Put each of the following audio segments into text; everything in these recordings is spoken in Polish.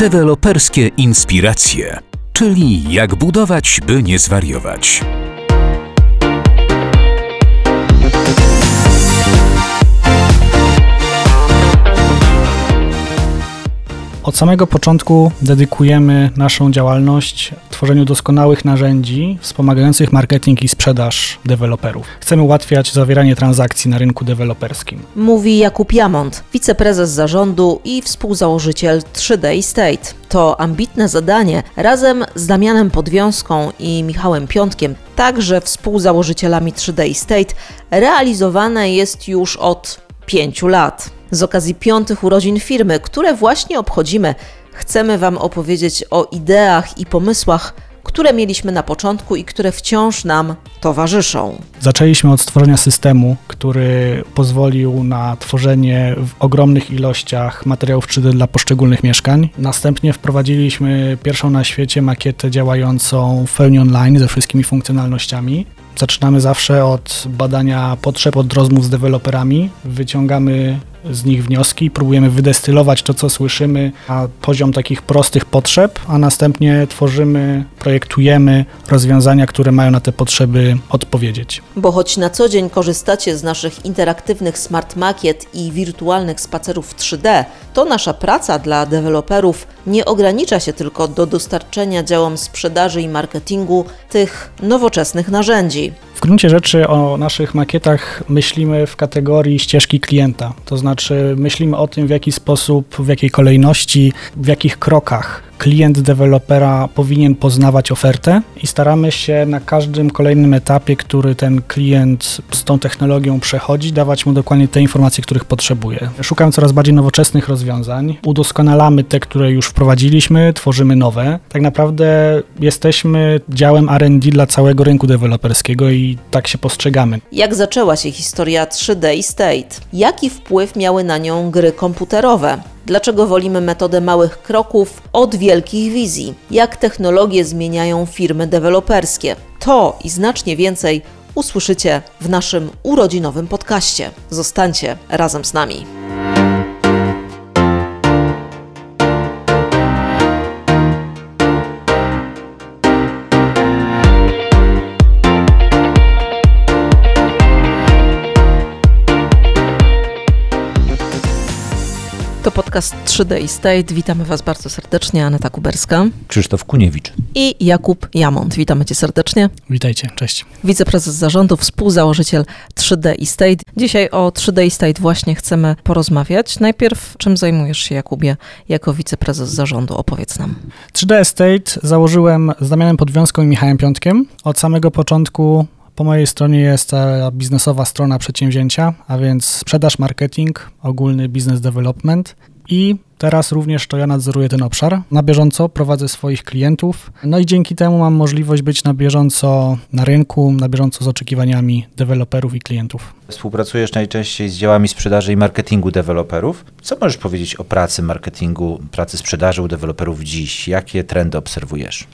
Deweloperskie inspiracje, czyli jak budować, by nie zwariować. Od samego początku dedykujemy naszą działalność tworzeniu doskonałych narzędzi wspomagających marketing i sprzedaż deweloperów. Chcemy ułatwiać zawieranie transakcji na rynku deweloperskim. Mówi Jakub Jamont, wiceprezes zarządu i współzałożyciel 3D State. To ambitne zadanie razem z Damianem Podwiązką i Michałem Piątkiem, także współzałożycielami 3D State, realizowane jest już od pięciu lat. Z okazji piątych urodzin firmy, które właśnie obchodzimy, chcemy Wam opowiedzieć o ideach i pomysłach, które mieliśmy na początku i które wciąż nam towarzyszą. Zaczęliśmy od stworzenia systemu, który pozwolił na tworzenie w ogromnych ilościach materiałów 3D dla poszczególnych mieszkań. Następnie wprowadziliśmy pierwszą na świecie makietę działającą w pełni online ze wszystkimi funkcjonalnościami. Zaczynamy zawsze od badania potrzeb, od rozmów z deweloperami. Wyciągamy z nich wnioski, próbujemy wydestylować to, co słyszymy na poziom takich prostych potrzeb, a następnie tworzymy, projektujemy rozwiązania, które mają na te potrzeby odpowiedzieć. Bo choć na co dzień korzystacie z naszych interaktywnych smart makiet i wirtualnych spacerów w 3D, to nasza praca dla deweloperów nie ogranicza się tylko do dostarczenia działom sprzedaży i marketingu tych nowoczesnych narzędzi. W gruncie rzeczy o naszych makietach myślimy w kategorii ścieżki klienta, to znaczy myślimy o tym, w jaki sposób, w jakiej kolejności, w jakich krokach klient dewelopera powinien poznawać ofertę i staramy się na każdym kolejnym etapie, który ten klient z tą technologią przechodzi, dawać mu dokładnie te informacje, których potrzebuje. Szukamy coraz bardziej nowoczesnych rozwiązań, udoskonalamy te, które już wprowadziliśmy, tworzymy nowe. Tak naprawdę jesteśmy działem R&D dla całego rynku deweloperskiego i tak się postrzegamy. Jak zaczęła się historia 3D State? Jaki wpływ miały na nią gry komputerowe? Dlaczego wolimy metodę małych kroków od wielkich wizji? Jak technologie zmieniają firmy deweloperskie? To i znacznie więcej usłyszycie w naszym urodzinowym podcaście. Zostańcie razem z nami. Podcast 3D State. Witamy Was bardzo serdecznie. Aneta Kuberska. Krzysztof Kuniewicz. I Jakub Jamont. Witamy Cię serdecznie. Witajcie, cześć. Wiceprezes zarządu, współzałożyciel 3D State. Dzisiaj o 3D State właśnie chcemy porozmawiać. Najpierw, czym zajmujesz się, Jakubie, jako wiceprezes zarządu? Opowiedz nam. 3D Estate założyłem z Damianem Podwiązką i Michałem Piątkiem. Od samego początku po mojej stronie jest ta biznesowa strona przedsięwzięcia, a więc sprzedaż, marketing, ogólny business development i teraz również to ja nadzoruję ten obszar. Na bieżąco prowadzę swoich klientów, no i dzięki temu mam możliwość być na bieżąco na rynku, na bieżąco z oczekiwaniami deweloperów i klientów. Współpracujesz najczęściej z działami sprzedaży i marketingu deweloperów. Co możesz powiedzieć o pracy marketingu, pracy sprzedaży u deweloperów dziś? Jakie trendy obserwujesz?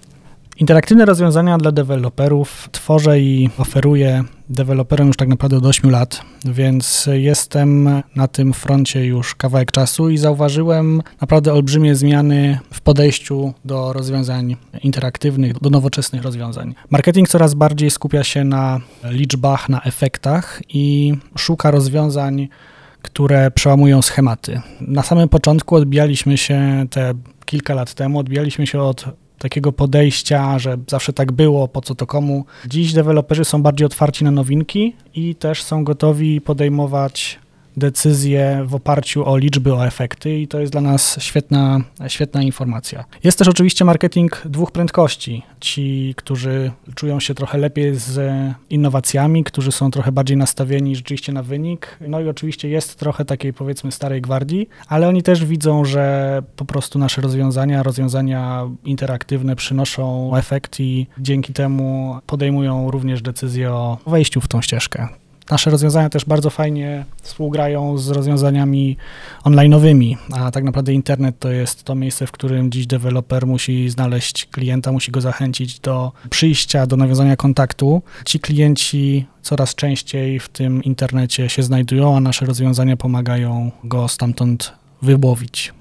Interaktywne rozwiązania dla deweloperów tworzę i oferuję deweloperom już tak naprawdę od 8 lat, więc jestem na tym froncie już kawałek czasu i zauważyłem naprawdę olbrzymie zmiany w podejściu do rozwiązań interaktywnych, do nowoczesnych rozwiązań. Marketing coraz bardziej skupia się na liczbach, na efektach i szuka rozwiązań, które przełamują schematy. Na samym początku odbijaliśmy się te kilka lat temu, odbijaliśmy się od takiego podejścia, że zawsze tak było, po co to komu. Dziś deweloperzy są bardziej otwarci na nowinki i też są gotowi podejmować decyzje w oparciu o liczby, o efekty i to jest dla nas świetna, świetna informacja. Jest też oczywiście marketing dwóch prędkości. Ci, którzy czują się trochę lepiej z innowacjami, którzy są trochę bardziej nastawieni rzeczywiście na wynik. No i oczywiście jest trochę takiej powiedzmy starej gwardii, ale oni też widzą, że po prostu nasze rozwiązania, rozwiązania interaktywne przynoszą efekt i dzięki temu podejmują również decyzję o wejściu w tą ścieżkę nasze rozwiązania też bardzo fajnie współgrają z rozwiązaniami online'owymi, a tak naprawdę internet to jest to miejsce, w którym dziś deweloper musi znaleźć klienta, musi go zachęcić do przyjścia, do nawiązania kontaktu. Ci klienci coraz częściej w tym internecie się znajdują, a nasze rozwiązania pomagają go stamtąd wyłowić.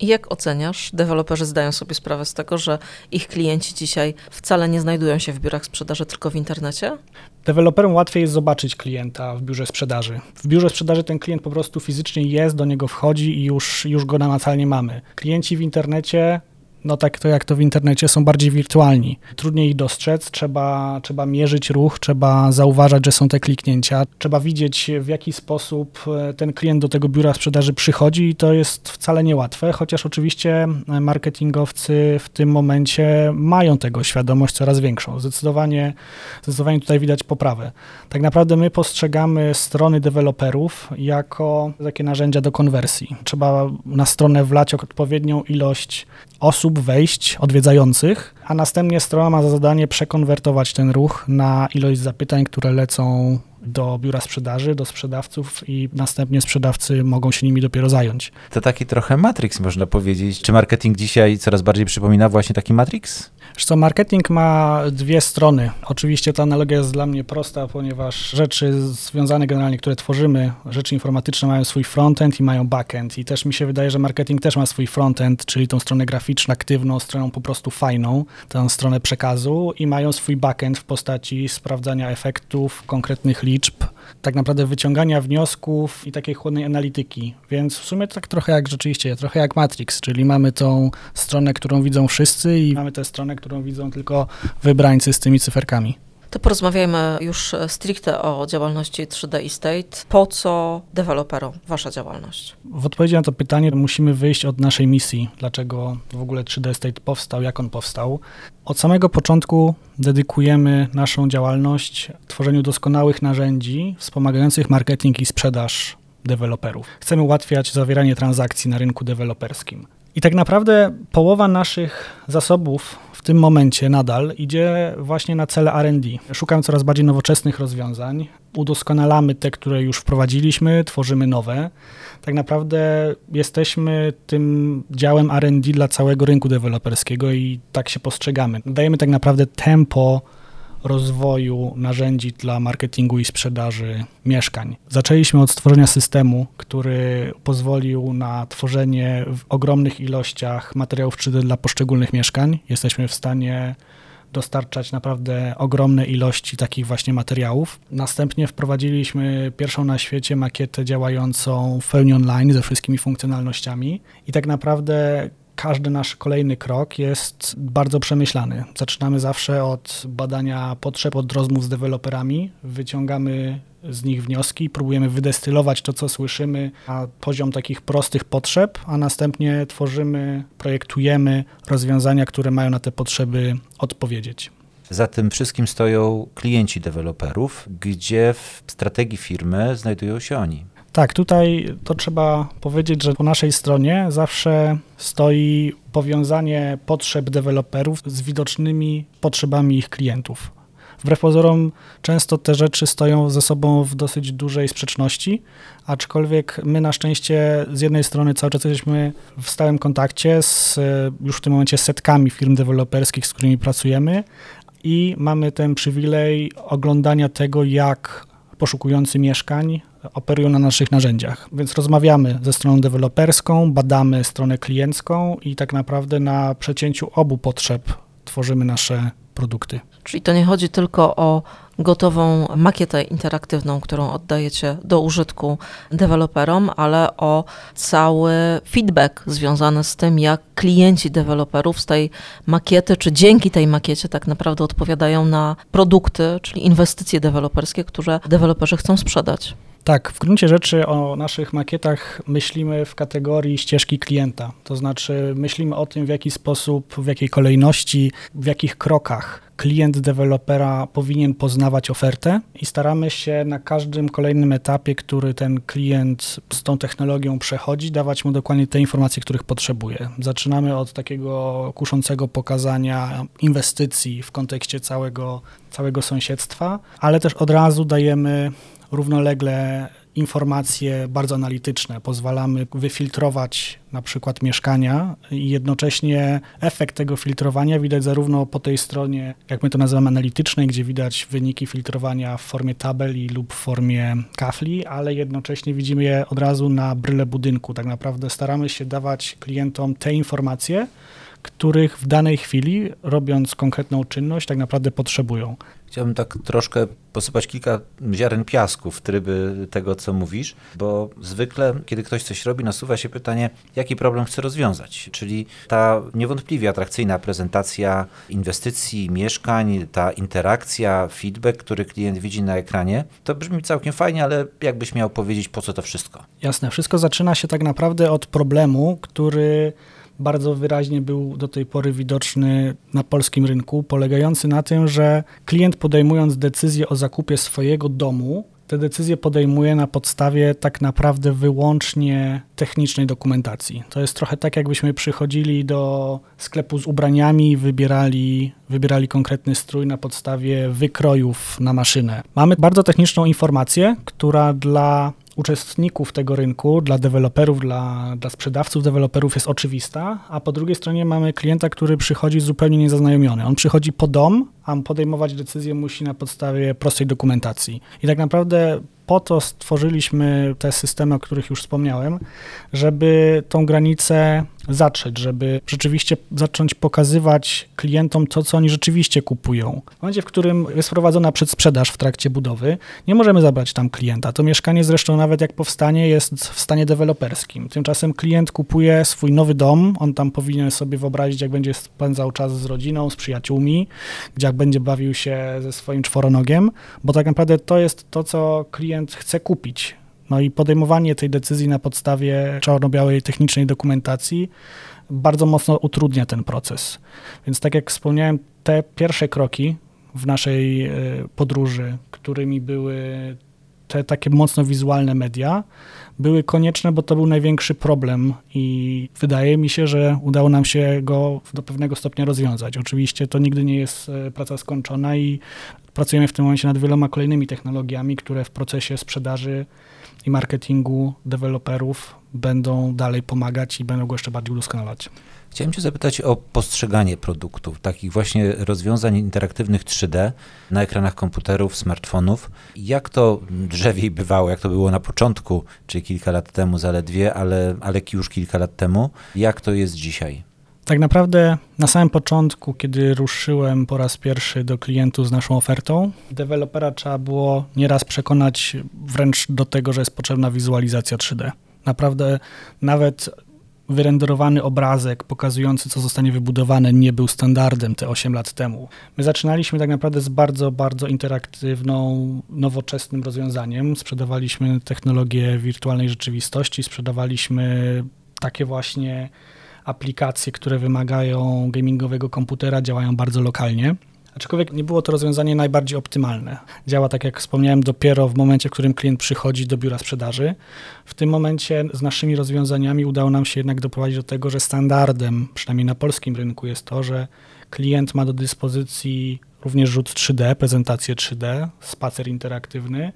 I jak oceniasz? Deweloperzy zdają sobie sprawę z tego, że ich klienci dzisiaj wcale nie znajdują się w biurach sprzedaży, tylko w internecie? Deweloperom łatwiej jest zobaczyć klienta w biurze sprzedaży. W biurze sprzedaży ten klient po prostu fizycznie jest, do niego wchodzi i już, już go namacalnie mamy. Klienci w internecie no tak to jak to w internecie, są bardziej wirtualni. Trudniej ich dostrzec, trzeba, trzeba mierzyć ruch, trzeba zauważać, że są te kliknięcia, trzeba widzieć w jaki sposób e, ten klient do tego biura sprzedaży przychodzi i to jest wcale niełatwe, chociaż oczywiście e, marketingowcy w tym momencie mają tego świadomość coraz większą. Zdecydowanie, zdecydowanie tutaj widać poprawę. Tak naprawdę my postrzegamy strony deweloperów jako takie narzędzia do konwersji. Trzeba na stronę wlać odpowiednią ilość osób, wejść odwiedzających, a następnie strona ma za zadanie przekonwertować ten ruch na ilość zapytań, które lecą do biura sprzedaży, do sprzedawców i następnie sprzedawcy mogą się nimi dopiero zająć. To taki trochę Matrix, można powiedzieć. Czy marketing dzisiaj coraz bardziej przypomina właśnie taki Matrix? co, marketing ma dwie strony. Oczywiście ta analogia jest dla mnie prosta, ponieważ rzeczy związane generalnie, które tworzymy, rzeczy informatyczne mają swój frontend i mają backend. I też mi się wydaje, że marketing też ma swój frontend, czyli tą stronę graficzną, aktywną, stroną po prostu fajną, tę stronę przekazu i mają swój backend w postaci sprawdzania efektów, konkretnych liczb, tak naprawdę wyciągania wniosków i takiej chłodnej analityki. Więc w sumie tak trochę jak rzeczywiście, trochę jak Matrix, czyli mamy tą stronę, którą widzą wszyscy i mamy tę stronę, którą widzą tylko wybrańcy z tymi cyferkami. To porozmawiajmy już stricte o działalności 3D Estate. Po co deweloperom wasza działalność? W odpowiedzi na to pytanie musimy wyjść od naszej misji. Dlaczego w ogóle 3D Estate powstał, jak on powstał. Od samego początku dedykujemy naszą działalność tworzeniu doskonałych narzędzi wspomagających marketing i sprzedaż deweloperów. Chcemy ułatwiać zawieranie transakcji na rynku deweloperskim. I tak naprawdę połowa naszych zasobów tym momencie nadal idzie właśnie na cele RD. Szukamy coraz bardziej nowoczesnych rozwiązań, udoskonalamy te, które już wprowadziliśmy, tworzymy nowe. Tak naprawdę jesteśmy tym działem RD dla całego rynku deweloperskiego i tak się postrzegamy. Dajemy tak naprawdę tempo rozwoju narzędzi dla marketingu i sprzedaży mieszkań. Zaczęliśmy od stworzenia systemu, który pozwolił na tworzenie w ogromnych ilościach materiałów 3D dla poszczególnych mieszkań. Jesteśmy w stanie dostarczać naprawdę ogromne ilości takich właśnie materiałów. Następnie wprowadziliśmy pierwszą na świecie makietę działającą w pełni online ze wszystkimi funkcjonalnościami i tak naprawdę każdy nasz kolejny krok jest bardzo przemyślany. Zaczynamy zawsze od badania potrzeb, od rozmów z deweloperami, wyciągamy z nich wnioski, próbujemy wydestylować to, co słyszymy na poziom takich prostych potrzeb, a następnie tworzymy, projektujemy rozwiązania, które mają na te potrzeby odpowiedzieć. Za tym wszystkim stoją klienci deweloperów, gdzie w strategii firmy znajdują się oni. Tak, tutaj to trzeba powiedzieć, że po naszej stronie zawsze stoi powiązanie potrzeb deweloperów z widocznymi potrzebami ich klientów. Wbrew pozorom, często te rzeczy stoją ze sobą w dosyć dużej sprzeczności, aczkolwiek my na szczęście z jednej strony cały czas jesteśmy w stałym kontakcie z już w tym momencie setkami firm deweloperskich, z którymi pracujemy i mamy ten przywilej oglądania tego, jak poszukujący mieszkań operują na naszych narzędziach. Więc rozmawiamy ze stroną deweloperską, badamy stronę kliencką i tak naprawdę na przecięciu obu potrzeb tworzymy nasze produkty. Czyli to nie chodzi tylko o gotową makietę interaktywną, którą oddajecie do użytku deweloperom, ale o cały feedback związany z tym, jak klienci deweloperów z tej makiety, czy dzięki tej makiecie tak naprawdę odpowiadają na produkty, czyli inwestycje deweloperskie, które deweloperzy chcą sprzedać. Tak, w gruncie rzeczy o naszych makietach myślimy w kategorii ścieżki klienta. To znaczy myślimy o tym, w jaki sposób, w jakiej kolejności, w jakich krokach klient dewelopera powinien poznawać ofertę i staramy się na każdym kolejnym etapie, który ten klient z tą technologią przechodzi, dawać mu dokładnie te informacje, których potrzebuje. Zaczynamy od takiego kuszącego pokazania inwestycji w kontekście całego, całego sąsiedztwa, ale też od razu dajemy równolegle informacje bardzo analityczne. Pozwalamy wyfiltrować na przykład mieszkania i jednocześnie efekt tego filtrowania widać zarówno po tej stronie, jak my to nazywamy analitycznej, gdzie widać wyniki filtrowania w formie tabeli lub w formie kafli, ale jednocześnie widzimy je od razu na bryle budynku. Tak naprawdę staramy się dawać klientom te informacje, których w danej chwili, robiąc konkretną czynność, tak naprawdę potrzebują. Chciałbym tak troszkę posypać kilka ziaren piasku w tryby tego, co mówisz, bo zwykle, kiedy ktoś coś robi, nasuwa się pytanie, jaki problem chce rozwiązać. Czyli ta niewątpliwie atrakcyjna prezentacja inwestycji, mieszkań, ta interakcja, feedback, który klient widzi na ekranie, to brzmi całkiem fajnie, ale jakbyś miał powiedzieć, po co to wszystko? Jasne, wszystko zaczyna się tak naprawdę od problemu, który bardzo wyraźnie był do tej pory widoczny na polskim rynku, polegający na tym, że klient podejmując decyzję o zakupie swojego domu, te decyzje podejmuje na podstawie tak naprawdę wyłącznie technicznej dokumentacji. To jest trochę tak, jakbyśmy przychodzili do sklepu z ubraniami i wybierali, wybierali konkretny strój na podstawie wykrojów na maszynę. Mamy bardzo techniczną informację, która dla uczestników tego rynku, dla deweloperów, dla, dla sprzedawców deweloperów jest oczywista, a po drugiej stronie mamy klienta, który przychodzi zupełnie niezaznajomiony. On przychodzi po dom, a podejmować decyzję musi na podstawie prostej dokumentacji. I tak naprawdę po to stworzyliśmy te systemy, o których już wspomniałem, żeby tą granicę zatrzeć, żeby rzeczywiście zacząć pokazywać klientom to, co oni rzeczywiście kupują. W momencie, w którym jest prowadzona przedsprzedaż w trakcie budowy, nie możemy zabrać tam klienta. To mieszkanie zresztą nawet jak powstanie jest w stanie deweloperskim. Tymczasem klient kupuje swój nowy dom, on tam powinien sobie wyobrazić, jak będzie spędzał czas z rodziną, z przyjaciółmi, gdzie jak będzie bawił się ze swoim czworonogiem, bo tak naprawdę to jest to, co klient chce kupić. No i podejmowanie tej decyzji na podstawie czarno-białej technicznej dokumentacji bardzo mocno utrudnia ten proces. Więc tak jak wspomniałem, te pierwsze kroki w naszej e, podróży, którymi były te takie mocno wizualne media, były konieczne, bo to był największy problem i wydaje mi się, że udało nam się go do pewnego stopnia rozwiązać. Oczywiście to nigdy nie jest e, praca skończona i pracujemy w tym momencie nad wieloma kolejnymi technologiami, które w procesie sprzedaży i marketingu deweloperów będą dalej pomagać i będą go jeszcze bardziej udoskonalać. Chciałem Cię zapytać o postrzeganie produktów, takich właśnie rozwiązań interaktywnych 3D na ekranach komputerów, smartfonów. Jak to drzewiej bywało, jak to było na początku, czy kilka lat temu zaledwie, ale, ale już kilka lat temu, jak to jest dzisiaj? Tak naprawdę na samym początku, kiedy ruszyłem po raz pierwszy do klientów z naszą ofertą, dewelopera trzeba było nieraz przekonać wręcz do tego, że jest potrzebna wizualizacja 3D. Naprawdę nawet wyrenderowany obrazek pokazujący, co zostanie wybudowane, nie był standardem te 8 lat temu. My zaczynaliśmy tak naprawdę z bardzo, bardzo interaktywną, nowoczesnym rozwiązaniem. Sprzedawaliśmy technologię wirtualnej rzeczywistości, sprzedawaliśmy takie właśnie aplikacje, które wymagają gamingowego komputera, działają bardzo lokalnie. Aczkolwiek nie było to rozwiązanie najbardziej optymalne. Działa, tak jak wspomniałem, dopiero w momencie, w którym klient przychodzi do biura sprzedaży. W tym momencie z naszymi rozwiązaniami udało nam się jednak doprowadzić do tego, że standardem, przynajmniej na polskim rynku, jest to, że klient ma do dyspozycji również rzut 3D, prezentację 3D, spacer interaktywny,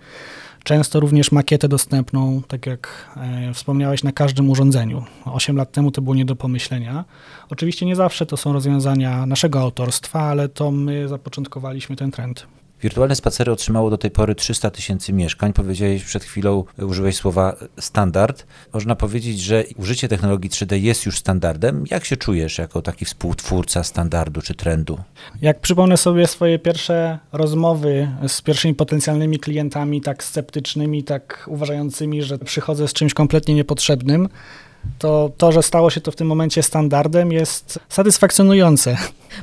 Często również makietę dostępną, tak jak e, wspomniałeś, na każdym urządzeniu. 8 lat temu to było nie do pomyślenia. Oczywiście nie zawsze to są rozwiązania naszego autorstwa, ale to my zapoczątkowaliśmy ten trend. Wirtualne spacery otrzymało do tej pory 300 tysięcy mieszkań. Powiedziałeś przed chwilą, użyłeś słowa standard. Można powiedzieć, że użycie technologii 3D jest już standardem. Jak się czujesz jako taki współtwórca standardu czy trendu? Jak przypomnę sobie swoje pierwsze rozmowy z pierwszymi potencjalnymi klientami, tak sceptycznymi, tak uważającymi, że przychodzę z czymś kompletnie niepotrzebnym, to to, że stało się to w tym momencie standardem, jest satysfakcjonujące.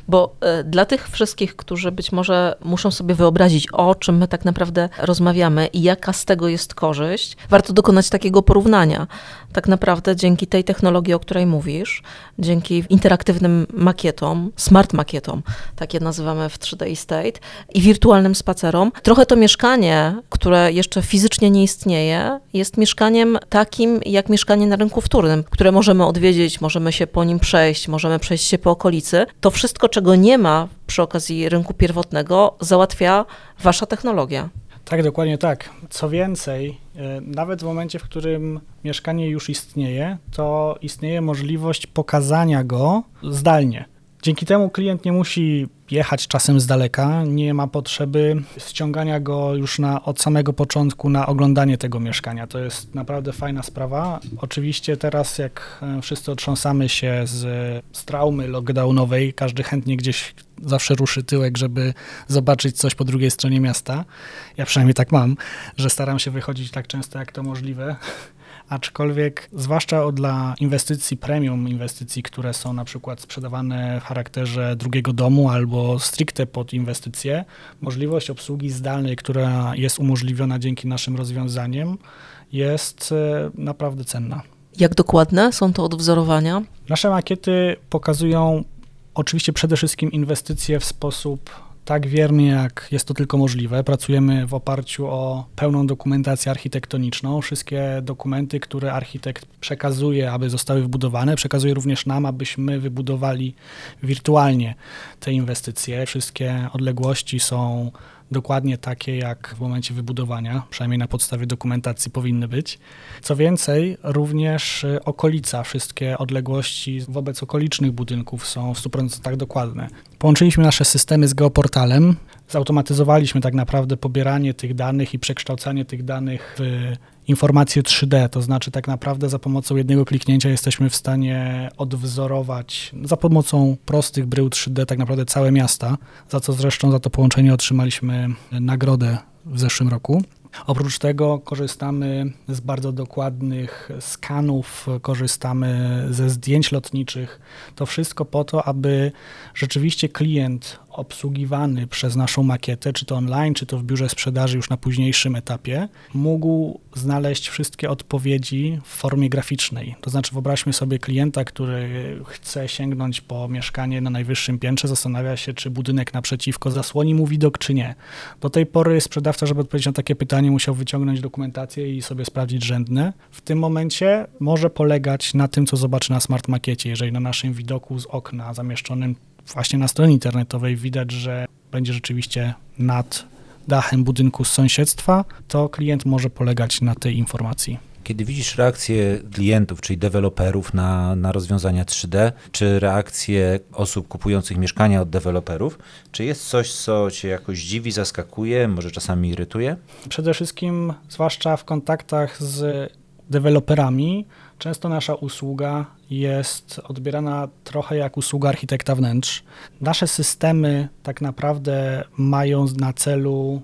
Bo y, dla tych wszystkich, którzy być może muszą sobie wyobrazić, o czym my tak naprawdę rozmawiamy i jaka z tego jest korzyść, warto dokonać takiego porównania. Tak naprawdę dzięki tej technologii, o której mówisz, dzięki interaktywnym makietom, smart makietom, takie nazywamy w 3D State, i wirtualnym spacerom, trochę to mieszkanie, które jeszcze fizycznie nie istnieje, jest mieszkaniem takim jak mieszkanie na rynku wtórnym, które możemy odwiedzić, możemy się po nim przejść, możemy przejść się po okolicy. To wszystko, czego nie ma przy okazji rynku pierwotnego, załatwia wasza technologia. Tak, dokładnie tak. Co więcej, e, nawet w momencie, w którym mieszkanie już istnieje, to istnieje możliwość pokazania go zdalnie. Dzięki temu klient nie musi jechać czasem z daleka, nie ma potrzeby ściągania go już na, od samego początku na oglądanie tego mieszkania. To jest naprawdę fajna sprawa. Oczywiście teraz, jak e, wszyscy otrząsamy się z, z traumy lockdownowej, każdy chętnie gdzieś zawsze ruszy tyłek, żeby zobaczyć coś po drugiej stronie miasta. Ja przynajmniej tak mam, że staram się wychodzić tak często, jak to możliwe aczkolwiek zwłaszcza dla inwestycji premium, inwestycji, które są na przykład sprzedawane w charakterze drugiego domu albo stricte pod inwestycje, możliwość obsługi zdalnej, która jest umożliwiona dzięki naszym rozwiązaniem, jest e, naprawdę cenna. Jak dokładne są to odwzorowania? Nasze makiety pokazują oczywiście przede wszystkim inwestycje w sposób tak wiernie, jak jest to tylko możliwe. Pracujemy w oparciu o pełną dokumentację architektoniczną. Wszystkie dokumenty, które architekt przekazuje, aby zostały wybudowane, przekazuje również nam, abyśmy wybudowali wirtualnie te inwestycje. Wszystkie odległości są dokładnie takie jak w momencie wybudowania, przynajmniej na podstawie dokumentacji powinny być. Co więcej, również y, okolica, wszystkie odległości wobec okolicznych budynków są w 100% dokładne. Połączyliśmy nasze systemy z geoportalem, zautomatyzowaliśmy tak naprawdę pobieranie tych danych i przekształcanie tych danych w informacje 3D, to znaczy tak naprawdę za pomocą jednego kliknięcia jesteśmy w stanie odwzorować za pomocą prostych brył 3D tak naprawdę całe miasta, za co zresztą za to połączenie otrzymaliśmy nagrodę w zeszłym roku. Oprócz tego korzystamy z bardzo dokładnych skanów, korzystamy ze zdjęć lotniczych. To wszystko po to, aby rzeczywiście klient obsługiwany przez naszą makietę, czy to online, czy to w biurze sprzedaży już na późniejszym etapie, mógł znaleźć wszystkie odpowiedzi w formie graficznej. To znaczy, wyobraźmy sobie klienta, który chce sięgnąć po mieszkanie na najwyższym piętrze, zastanawia się, czy budynek naprzeciwko zasłoni mu widok, czy nie. Do tej pory sprzedawca, żeby odpowiedzieć na takie pytanie, musiał wyciągnąć dokumentację i sobie sprawdzić rzędne. W tym momencie może polegać na tym, co zobaczy na smart makiecie. Jeżeli na naszym widoku z okna zamieszczonym właśnie na stronie internetowej widać, że będzie rzeczywiście nad dachem budynku z sąsiedztwa, to klient może polegać na tej informacji. Kiedy widzisz reakcje klientów, czyli deweloperów na, na rozwiązania 3D, czy reakcje osób kupujących mieszkania od deweloperów, czy jest coś, co cię jakoś dziwi, zaskakuje, może czasami irytuje? Przede wszystkim, zwłaszcza w kontaktach z deweloperami, często nasza usługa jest odbierana trochę jak usługa architekta wnętrz. Nasze systemy tak naprawdę mają na celu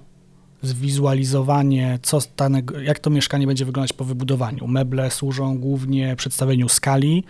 zwizualizowanie, co danego, jak to mieszkanie będzie wyglądać po wybudowaniu. Meble służą głównie przedstawieniu skali,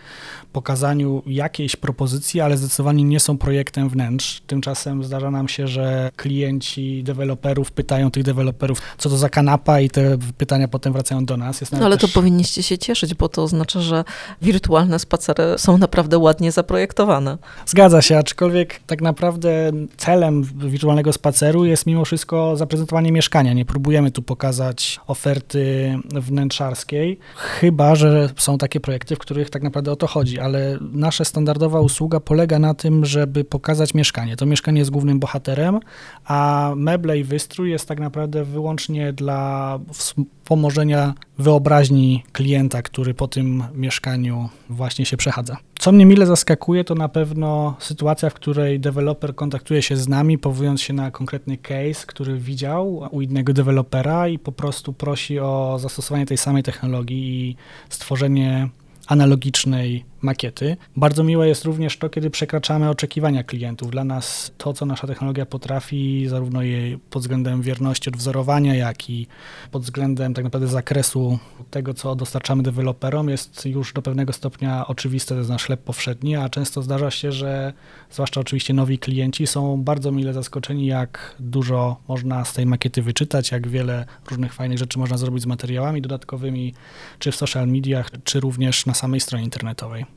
pokazaniu jakiejś propozycji, ale zdecydowanie nie są projektem wnętrz. Tymczasem zdarza nam się, że klienci deweloperów pytają tych deweloperów, co to za kanapa i te pytania potem wracają do nas. no ale też... to powinniście się cieszyć, bo to oznacza, że wirtualne spacery są naprawdę ładnie zaprojektowane. Zgadza się, aczkolwiek tak naprawdę celem wirtualnego spaceru jest mimo wszystko zaprezentowanie mieszkania mieszkania. Nie próbujemy tu pokazać oferty wnętrzarskiej, chyba że są takie projekty, w których tak naprawdę o to chodzi, ale nasza standardowa usługa polega na tym, żeby pokazać mieszkanie. To mieszkanie jest głównym bohaterem, a meble i wystrój jest tak naprawdę wyłącznie dla wspomożenia wyobraźni klienta, który po tym mieszkaniu właśnie się przechadza. Co mnie mile zaskakuje, to na pewno sytuacja, w której deweloper kontaktuje się z nami, powołując się na konkretny case, który widział u innego dewelopera i po prostu prosi o zastosowanie tej samej technologii i stworzenie analogicznej makiety. Bardzo miłe jest również to, kiedy przekraczamy oczekiwania klientów. Dla nas to, co nasza technologia potrafi, zarówno jej pod względem wierności odwzorowania, jak i pod względem tak naprawdę zakresu tego, co dostarczamy deweloperom, jest już do pewnego stopnia oczywiste, to jest nasz chleb powszedni, a często zdarza się, że zwłaszcza oczywiście nowi klienci są bardzo mile zaskoczeni, jak dużo można z tej makiety wyczytać, jak wiele różnych fajnych rzeczy można zrobić z materiałami dodatkowymi, czy w social mediach, czy również na samej stronie internetowej.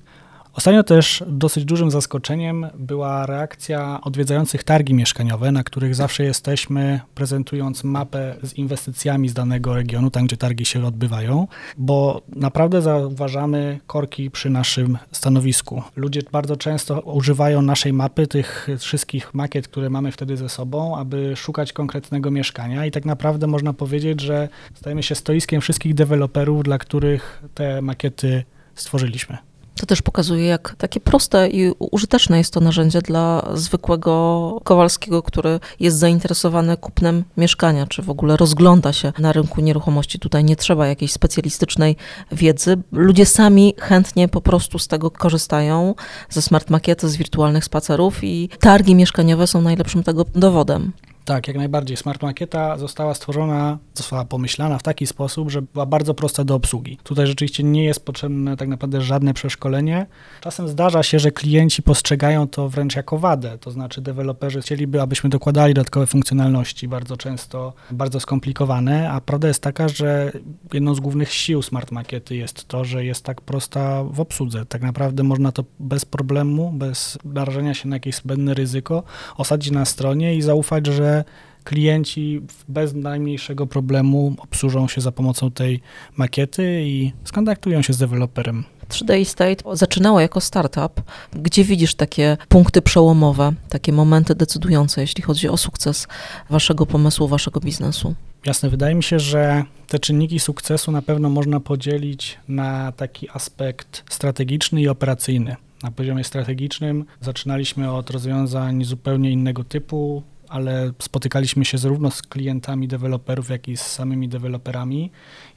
Ostatnio też dosyć dużym zaskoczeniem była reakcja odwiedzających targi mieszkaniowe, na których zawsze jesteśmy, prezentując mapę z inwestycjami z danego regionu, tam gdzie targi się odbywają, bo naprawdę zauważamy korki przy naszym stanowisku. Ludzie bardzo często używają naszej mapy, tych wszystkich makiet, które mamy wtedy ze sobą, aby szukać konkretnego mieszkania i tak naprawdę można powiedzieć, że stajemy się stoiskiem wszystkich deweloperów, dla których te makiety stworzyliśmy. To też pokazuje, jak takie proste i użyteczne jest to narzędzie dla zwykłego Kowalskiego, który jest zainteresowany kupnem mieszkania, czy w ogóle rozgląda się na rynku nieruchomości. Tutaj nie trzeba jakiejś specjalistycznej wiedzy. Ludzie sami chętnie po prostu z tego korzystają, ze smart makiety, z wirtualnych spacerów i targi mieszkaniowe są najlepszym tego dowodem. Tak, jak najbardziej. Smart Makieta została stworzona, została pomyślana w taki sposób, że była bardzo prosta do obsługi. Tutaj rzeczywiście nie jest potrzebne tak naprawdę żadne przeszkolenie. Czasem zdarza się, że klienci postrzegają to wręcz jako wadę, to znaczy deweloperzy chcieliby, abyśmy dokładali dodatkowe funkcjonalności, bardzo często bardzo skomplikowane, a prawda jest taka, że jedną z głównych sił Smart Makiety jest to, że jest tak prosta w obsłudze. Tak naprawdę można to bez problemu, bez narażenia się na jakieś zbędne ryzyko osadzić na stronie i zaufać, że klienci bez najmniejszego problemu obsłużą się za pomocą tej makiety i skontaktują się z deweloperem. 3D Estate zaczynało jako startup. Gdzie widzisz takie punkty przełomowe, takie momenty decydujące, jeśli chodzi o sukces waszego pomysłu, waszego biznesu? Jasne, wydaje mi się, że te czynniki sukcesu na pewno można podzielić na taki aspekt strategiczny i operacyjny. Na poziomie strategicznym zaczynaliśmy od rozwiązań zupełnie innego typu, ale spotykaliśmy się zarówno z klientami deweloperów, jak i z samymi deweloperami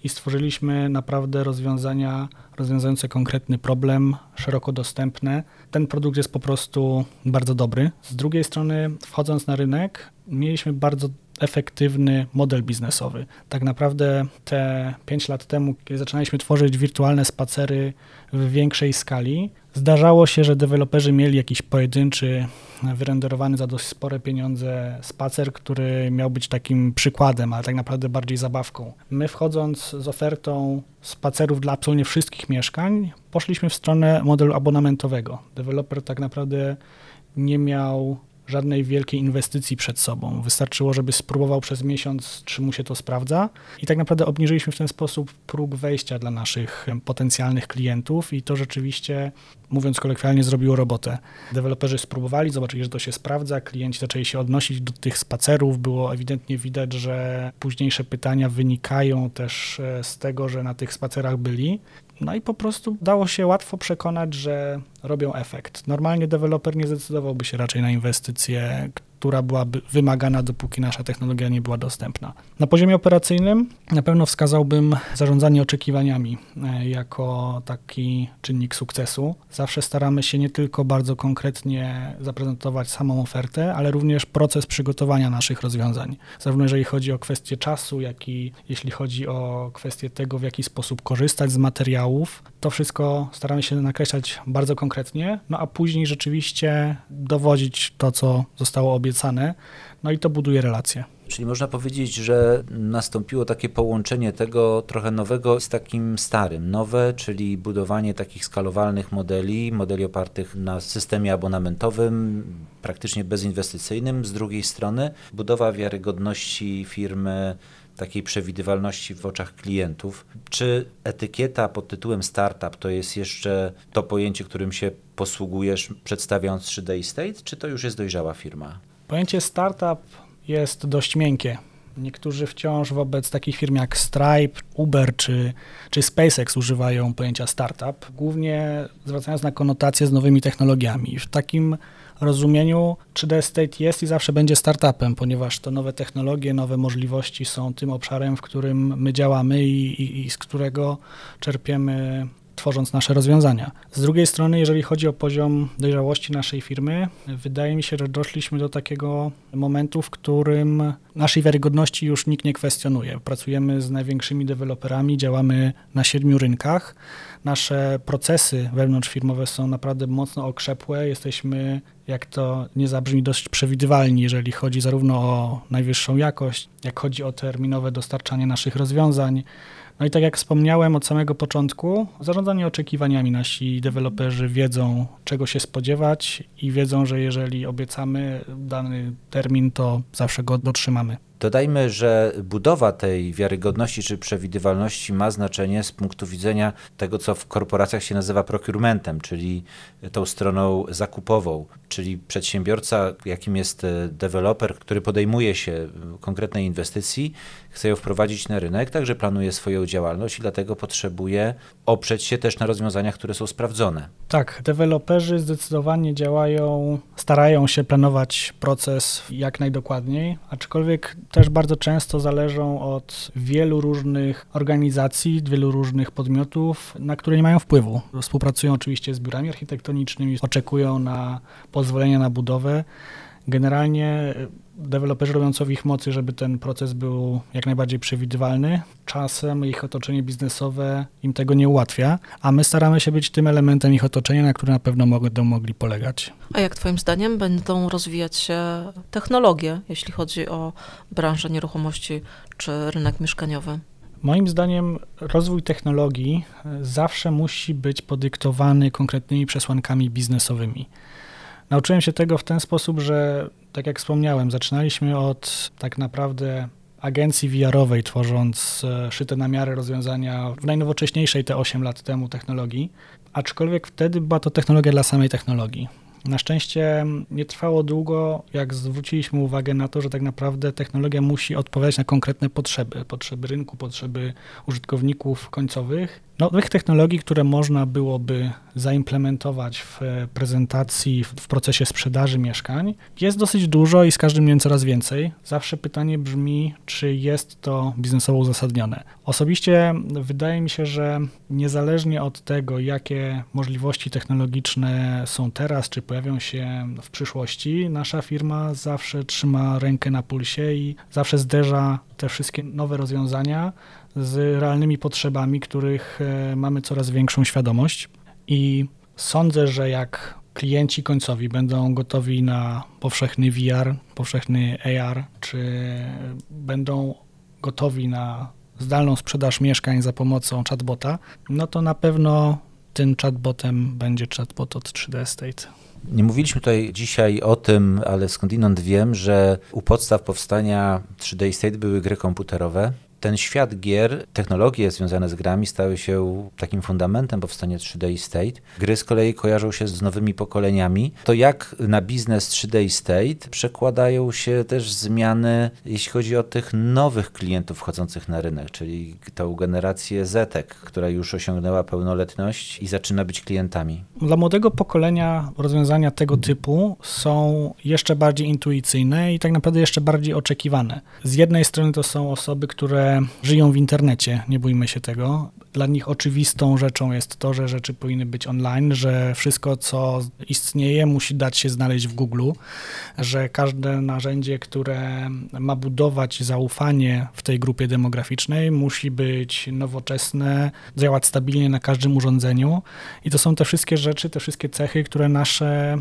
i stworzyliśmy naprawdę rozwiązania rozwiązujące konkretny problem, szeroko dostępne. Ten produkt jest po prostu bardzo dobry. Z drugiej strony, wchodząc na rynek, mieliśmy bardzo efektywny model biznesowy. Tak naprawdę te 5 lat temu, kiedy zaczynaliśmy tworzyć wirtualne spacery w większej skali, zdarzało się, że deweloperzy mieli jakiś pojedynczy wyrenderowany za dość spore pieniądze spacer, który miał być takim przykładem, ale tak naprawdę bardziej zabawką. My wchodząc z ofertą spacerów dla absolutnie wszystkich mieszkań, poszliśmy w stronę modelu abonamentowego. Deweloper tak naprawdę nie miał żadnej wielkiej inwestycji przed sobą. Wystarczyło, żeby spróbował przez miesiąc, czy mu się to sprawdza. I tak naprawdę obniżyliśmy w ten sposób próg wejścia dla naszych potencjalnych klientów i to rzeczywiście, mówiąc kolokwialnie, zrobiło robotę. Deweloperzy spróbowali, zobaczyli, że to się sprawdza, klienci zaczęli się odnosić do tych spacerów. Było ewidentnie widać, że późniejsze pytania wynikają też e, z tego, że na tych spacerach byli. No i po prostu dało się łatwo przekonać, że robią efekt. Normalnie deweloper nie zdecydowałby się raczej na inwestycję, która byłaby wymagana, dopóki nasza technologia nie była dostępna. Na poziomie operacyjnym na pewno wskazałbym zarządzanie oczekiwaniami e, jako taki czynnik sukcesu. Zawsze staramy się nie tylko bardzo konkretnie zaprezentować samą ofertę, ale również proces przygotowania naszych rozwiązań. Zarówno jeżeli chodzi o kwestię czasu, jak i jeśli chodzi o kwestię tego, w jaki sposób korzystać z materiałów. To wszystko staramy się nakreślać bardzo konkretnie, no a później rzeczywiście dowodzić to, co zostało obiecane obiecane, no i to buduje relacje. Czyli można powiedzieć, że nastąpiło takie połączenie tego trochę nowego z takim starym. Nowe, czyli budowanie takich skalowalnych modeli, modeli opartych na systemie abonamentowym, praktycznie bezinwestycyjnym. Z drugiej strony budowa wiarygodności firmy, takiej przewidywalności w oczach klientów. Czy etykieta pod tytułem startup to jest jeszcze to pojęcie, którym się posługujesz przedstawiając 3D State, czy to już jest dojrzała firma? Pojęcie startup jest dość miękkie. Niektórzy wciąż wobec takich firm jak Stripe, Uber czy, czy SpaceX używają pojęcia startup, głównie zwracając na konotację z nowymi technologiami. W takim rozumieniu 3D State jest i zawsze będzie startupem, ponieważ to nowe technologie, nowe możliwości są tym obszarem, w którym my działamy i, i, i z którego czerpiemy tworząc nasze rozwiązania. Z drugiej strony, jeżeli chodzi o poziom dojrzałości naszej firmy, wydaje mi się, że doszliśmy do takiego momentu, w którym naszej wiarygodności już nikt nie kwestionuje. Pracujemy z największymi deweloperami, działamy na siedmiu rynkach. Nasze procesy wewnątrzfirmowe są naprawdę mocno okrzepłe. Jesteśmy, jak to nie zabrzmi, dość przewidywalni, jeżeli chodzi zarówno o najwyższą jakość, jak chodzi o terminowe dostarczanie naszych rozwiązań No i tak jak wspomniałem od samego początku, zarządzanie oczekiwaniami nasi deweloperzy wiedzą, czego się spodziewać i wiedzą, że jeżeli obiecamy dany termin, to zawsze go dotrzymamy. Dodajmy, że budowa tej wiarygodności czy przewidywalności ma znaczenie z punktu widzenia tego, co w korporacjach się nazywa procurementem, czyli tą stroną zakupową, czyli przedsiębiorca, jakim jest e, deweloper, który podejmuje się konkretnej inwestycji, chce ją wprowadzić na rynek, także planuje swoją działalność i dlatego potrzebuje oprzeć się też na rozwiązaniach, które są sprawdzone. Tak, deweloperzy zdecydowanie działają, starają się planować proces jak najdokładniej, aczkolwiek też bardzo często zależą od wielu różnych organizacji, wielu różnych podmiotów, na które nie mają wpływu. Współpracują oczywiście z biurami architektonicznymi, oczekują na pozwolenie na budowę. Generalnie deweloperzy robią co w ich mocy, żeby ten proces był jak najbardziej przewidywalny. Czasem ich otoczenie biznesowe im tego nie ułatwia, a my staramy się być tym elementem ich otoczenia, na który na pewno będą mogli polegać. A jak Twoim zdaniem będą rozwijać się technologie, jeśli chodzi o branżę nieruchomości czy rynek mieszkaniowy? Moim zdaniem rozwój technologii zawsze musi być podyktowany konkretnymi przesłankami biznesowymi. Nauczyłem się tego w ten sposób, że tak jak wspomniałem, zaczynaliśmy od tak naprawdę agencji VR-owej, tworząc e, szyte na miarę rozwiązania w najnowocześniejszej te 8 lat temu technologii, aczkolwiek wtedy była to technologia dla samej technologii. Na szczęście nie trwało długo, jak zwróciliśmy uwagę na to, że tak naprawdę technologia musi odpowiadać na konkretne potrzeby, potrzeby rynku, potrzeby użytkowników końcowych nowych technologii, które można byłoby zaimplementować w prezentacji, w procesie sprzedaży mieszkań, jest dosyć dużo i z każdym dniem coraz więcej. Zawsze pytanie brzmi, czy jest to biznesowo uzasadnione. Osobiście wydaje mi się, że niezależnie od tego, jakie możliwości technologiczne są teraz, czy pojawią się w przyszłości, nasza firma zawsze trzyma rękę na pulsie i zawsze zderza te wszystkie nowe rozwiązania z realnymi potrzebami, których e, mamy coraz większą świadomość. I sądzę, że jak klienci końcowi będą gotowi na powszechny VR, powszechny AR, czy będą gotowi na zdalną sprzedaż mieszkań za pomocą chatbota, no to na pewno tym chatbotem będzie chatbot od 3D Estate. Nie mówiliśmy tutaj dzisiaj o tym, ale skądinąd wiem, że u podstaw powstania 3D Estate były gry komputerowe ten świat gier, technologie związane z grami stały się takim fundamentem powstania 3D State. Gry z kolei kojarzą się z nowymi pokoleniami. To jak na biznes 3D State przekładają się też zmiany, jeśli chodzi o tych nowych klientów wchodzących na rynek, czyli tą generację Zetek, która już osiągnęła pełnoletność i zaczyna być klientami. Dla młodego pokolenia rozwiązania tego typu są jeszcze bardziej intuicyjne i tak naprawdę jeszcze bardziej oczekiwane. Z jednej strony to są osoby, które żyją w internecie, nie bójmy się tego. Dla nich oczywistą rzeczą jest to, że rzeczy powinny być online, że wszystko, co istnieje, musi dać się znaleźć w Google, że każde narzędzie, które ma budować zaufanie w tej grupie demograficznej, musi być nowoczesne, działać stabilnie na każdym urządzeniu. I to są te wszystkie rzeczy, te wszystkie cechy, które nasze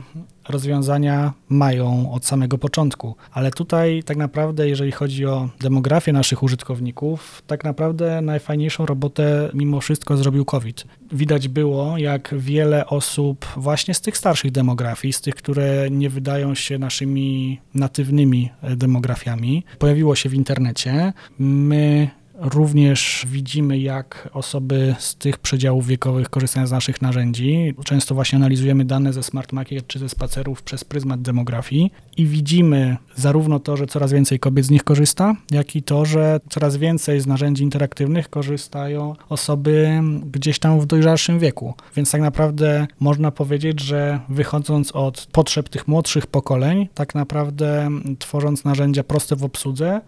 rozwiązania mają od samego początku. Ale tutaj tak naprawdę, jeżeli chodzi o demografię naszych użytkowników, tak naprawdę najfajniejszą robotę mimo wszystko zrobił COVID. Widać było, jak wiele osób właśnie z tych starszych demografii, z tych, które nie wydają się naszymi natywnymi demografiami, pojawiło się w internecie. My Również widzimy, jak osoby z tych przedziałów wiekowych korzystają z naszych narzędzi. Często właśnie analizujemy dane ze Smart Market czy ze spacerów przez pryzmat demografii i widzimy zarówno to, że coraz więcej kobiet z nich korzysta, jak i to, że coraz więcej z narzędzi interaktywnych korzystają osoby gdzieś tam w dojrzalszym wieku. Więc tak naprawdę można powiedzieć, że wychodząc od potrzeb tych młodszych pokoleń, tak naprawdę tworząc narzędzia proste w obsłudze,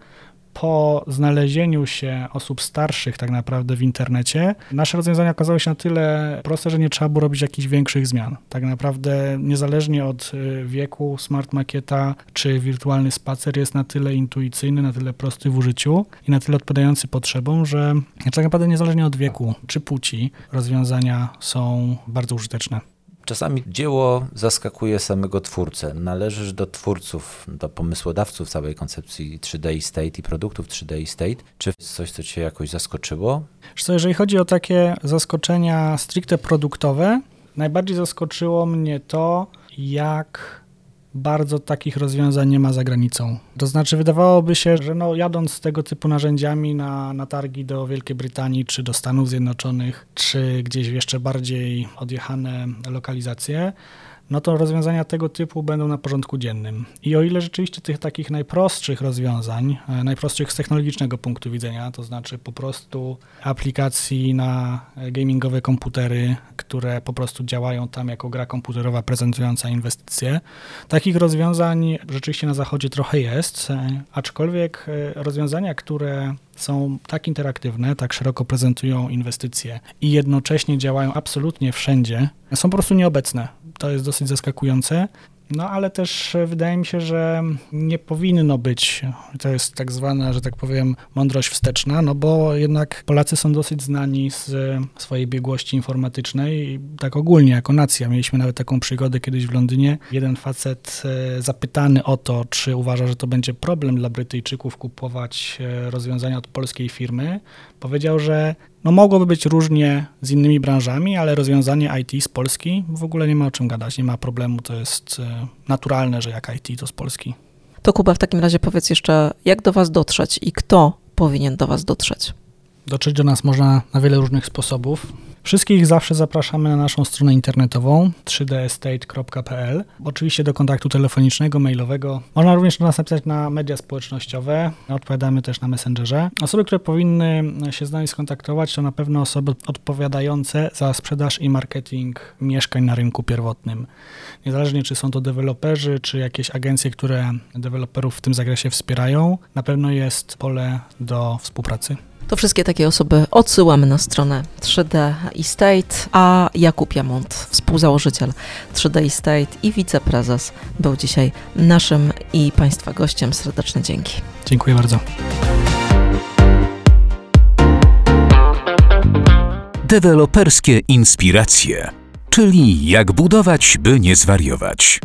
po znalezieniu się osób starszych tak naprawdę w internecie, nasze rozwiązania okazały się na tyle proste, że nie trzeba było robić jakichś większych zmian. Tak naprawdę niezależnie od y, wieku Smart Makieta czy wirtualny spacer jest na tyle intuicyjny, na tyle prosty w użyciu i na tyle odpowiadający potrzebom, że tak naprawdę niezależnie od wieku czy płci rozwiązania są bardzo użyteczne. Czasami dzieło zaskakuje samego twórcę. Należysz do twórców, do pomysłodawców całej koncepcji 3D State i produktów 3D State. Czy coś, co cię jakoś zaskoczyło? Co, jeżeli chodzi o takie zaskoczenia stricte produktowe, najbardziej zaskoczyło mnie to, jak bardzo takich rozwiązań nie ma za granicą. To znaczy, wydawałoby się, że no, jadąc z tego typu narzędziami na, na targi do Wielkiej Brytanii, czy do Stanów Zjednoczonych, czy gdzieś jeszcze bardziej odjechane lokalizacje, no to rozwiązania tego typu będą na porządku dziennym. I o ile rzeczywiście tych takich najprostszych rozwiązań, e, najprostszych z technologicznego punktu widzenia, to znaczy po prostu aplikacji na gamingowe komputery, które po prostu działają tam jako gra komputerowa prezentująca inwestycje, takich rozwiązań rzeczywiście na zachodzie trochę jest, e, aczkolwiek e, rozwiązania, które są tak interaktywne, tak szeroko prezentują inwestycje i jednocześnie działają absolutnie wszędzie, są po prostu nieobecne. To jest dosyć zaskakujące. No ale też wydaje mi się, że nie powinno być, to jest tak zwana, że tak powiem, mądrość wsteczna, no bo jednak Polacy są dosyć znani z swojej biegłości informatycznej, tak ogólnie jako nacja. Mieliśmy nawet taką przygodę kiedyś w Londynie. Jeden facet e, zapytany o to, czy uważa, że to będzie problem dla Brytyjczyków kupować e, rozwiązania od polskiej firmy, powiedział, że no mogłoby być różnie z innymi branżami, ale rozwiązanie IT z Polski w ogóle nie ma o czym gadać, nie ma problemu, to jest e, naturalne, że jak IT to z Polski. To Kuba, w takim razie powiedz jeszcze, jak do Was dotrzeć i kto powinien do Was dotrzeć? Dotrzeć do nas można na wiele różnych sposobów. Wszystkich zawsze zapraszamy na naszą stronę internetową 3dstate.pl. Oczywiście do kontaktu telefonicznego, mailowego. Można również do nas napisać na media społecznościowe. Odpowiadamy też na Messengerze. Osoby, które powinny się z nami skontaktować, to na pewno osoby odpowiadające za sprzedaż i marketing mieszkań na rynku pierwotnym. Niezależnie czy są to deweloperzy, czy jakieś agencje, które deweloperów w tym zakresie wspierają, na pewno jest pole do współpracy. To wszystkie takie osoby odsyłamy na stronę 3D Estate, a Jakub Jamont, współzałożyciel 3D Estate i wiceprezes, był dzisiaj naszym i Państwa gościem. Serdeczne dzięki. Dziękuję bardzo. Deweloperskie inspiracje, czyli jak budować, by nie zwariować.